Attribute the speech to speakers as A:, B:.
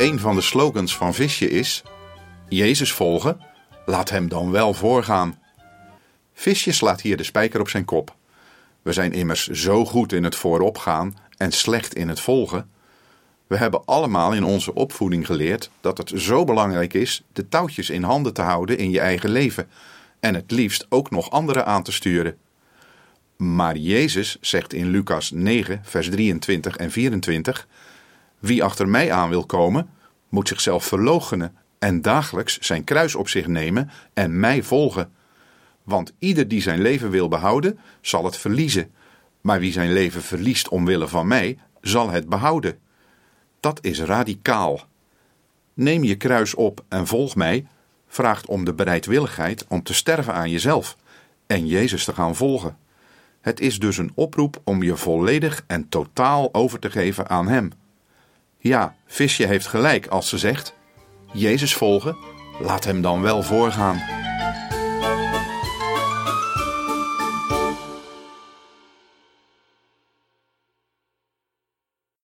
A: Een van de slogans van Visje is: Jezus volgen, laat hem dan wel voorgaan. Visje slaat hier de spijker op zijn kop. We zijn immers zo goed in het vooropgaan en slecht in het volgen. We hebben allemaal in onze opvoeding geleerd dat het zo belangrijk is de touwtjes in handen te houden in je eigen leven en het liefst ook nog anderen aan te sturen. Maar Jezus zegt in Lucas 9, vers 23 en 24: Wie achter mij aan wil komen, moet zichzelf verloochenen en dagelijks zijn kruis op zich nemen en mij volgen. Want ieder die zijn leven wil behouden, zal het verliezen. Maar wie zijn leven verliest omwille van mij, zal het behouden. Dat is radicaal. Neem je kruis op en volg mij, vraagt om de bereidwilligheid om te sterven aan jezelf en Jezus te gaan volgen. Het is dus een oproep om je volledig en totaal over te geven aan Hem. Ja, Visje heeft gelijk als ze zegt: Jezus volgen, laat Hem dan wel voorgaan.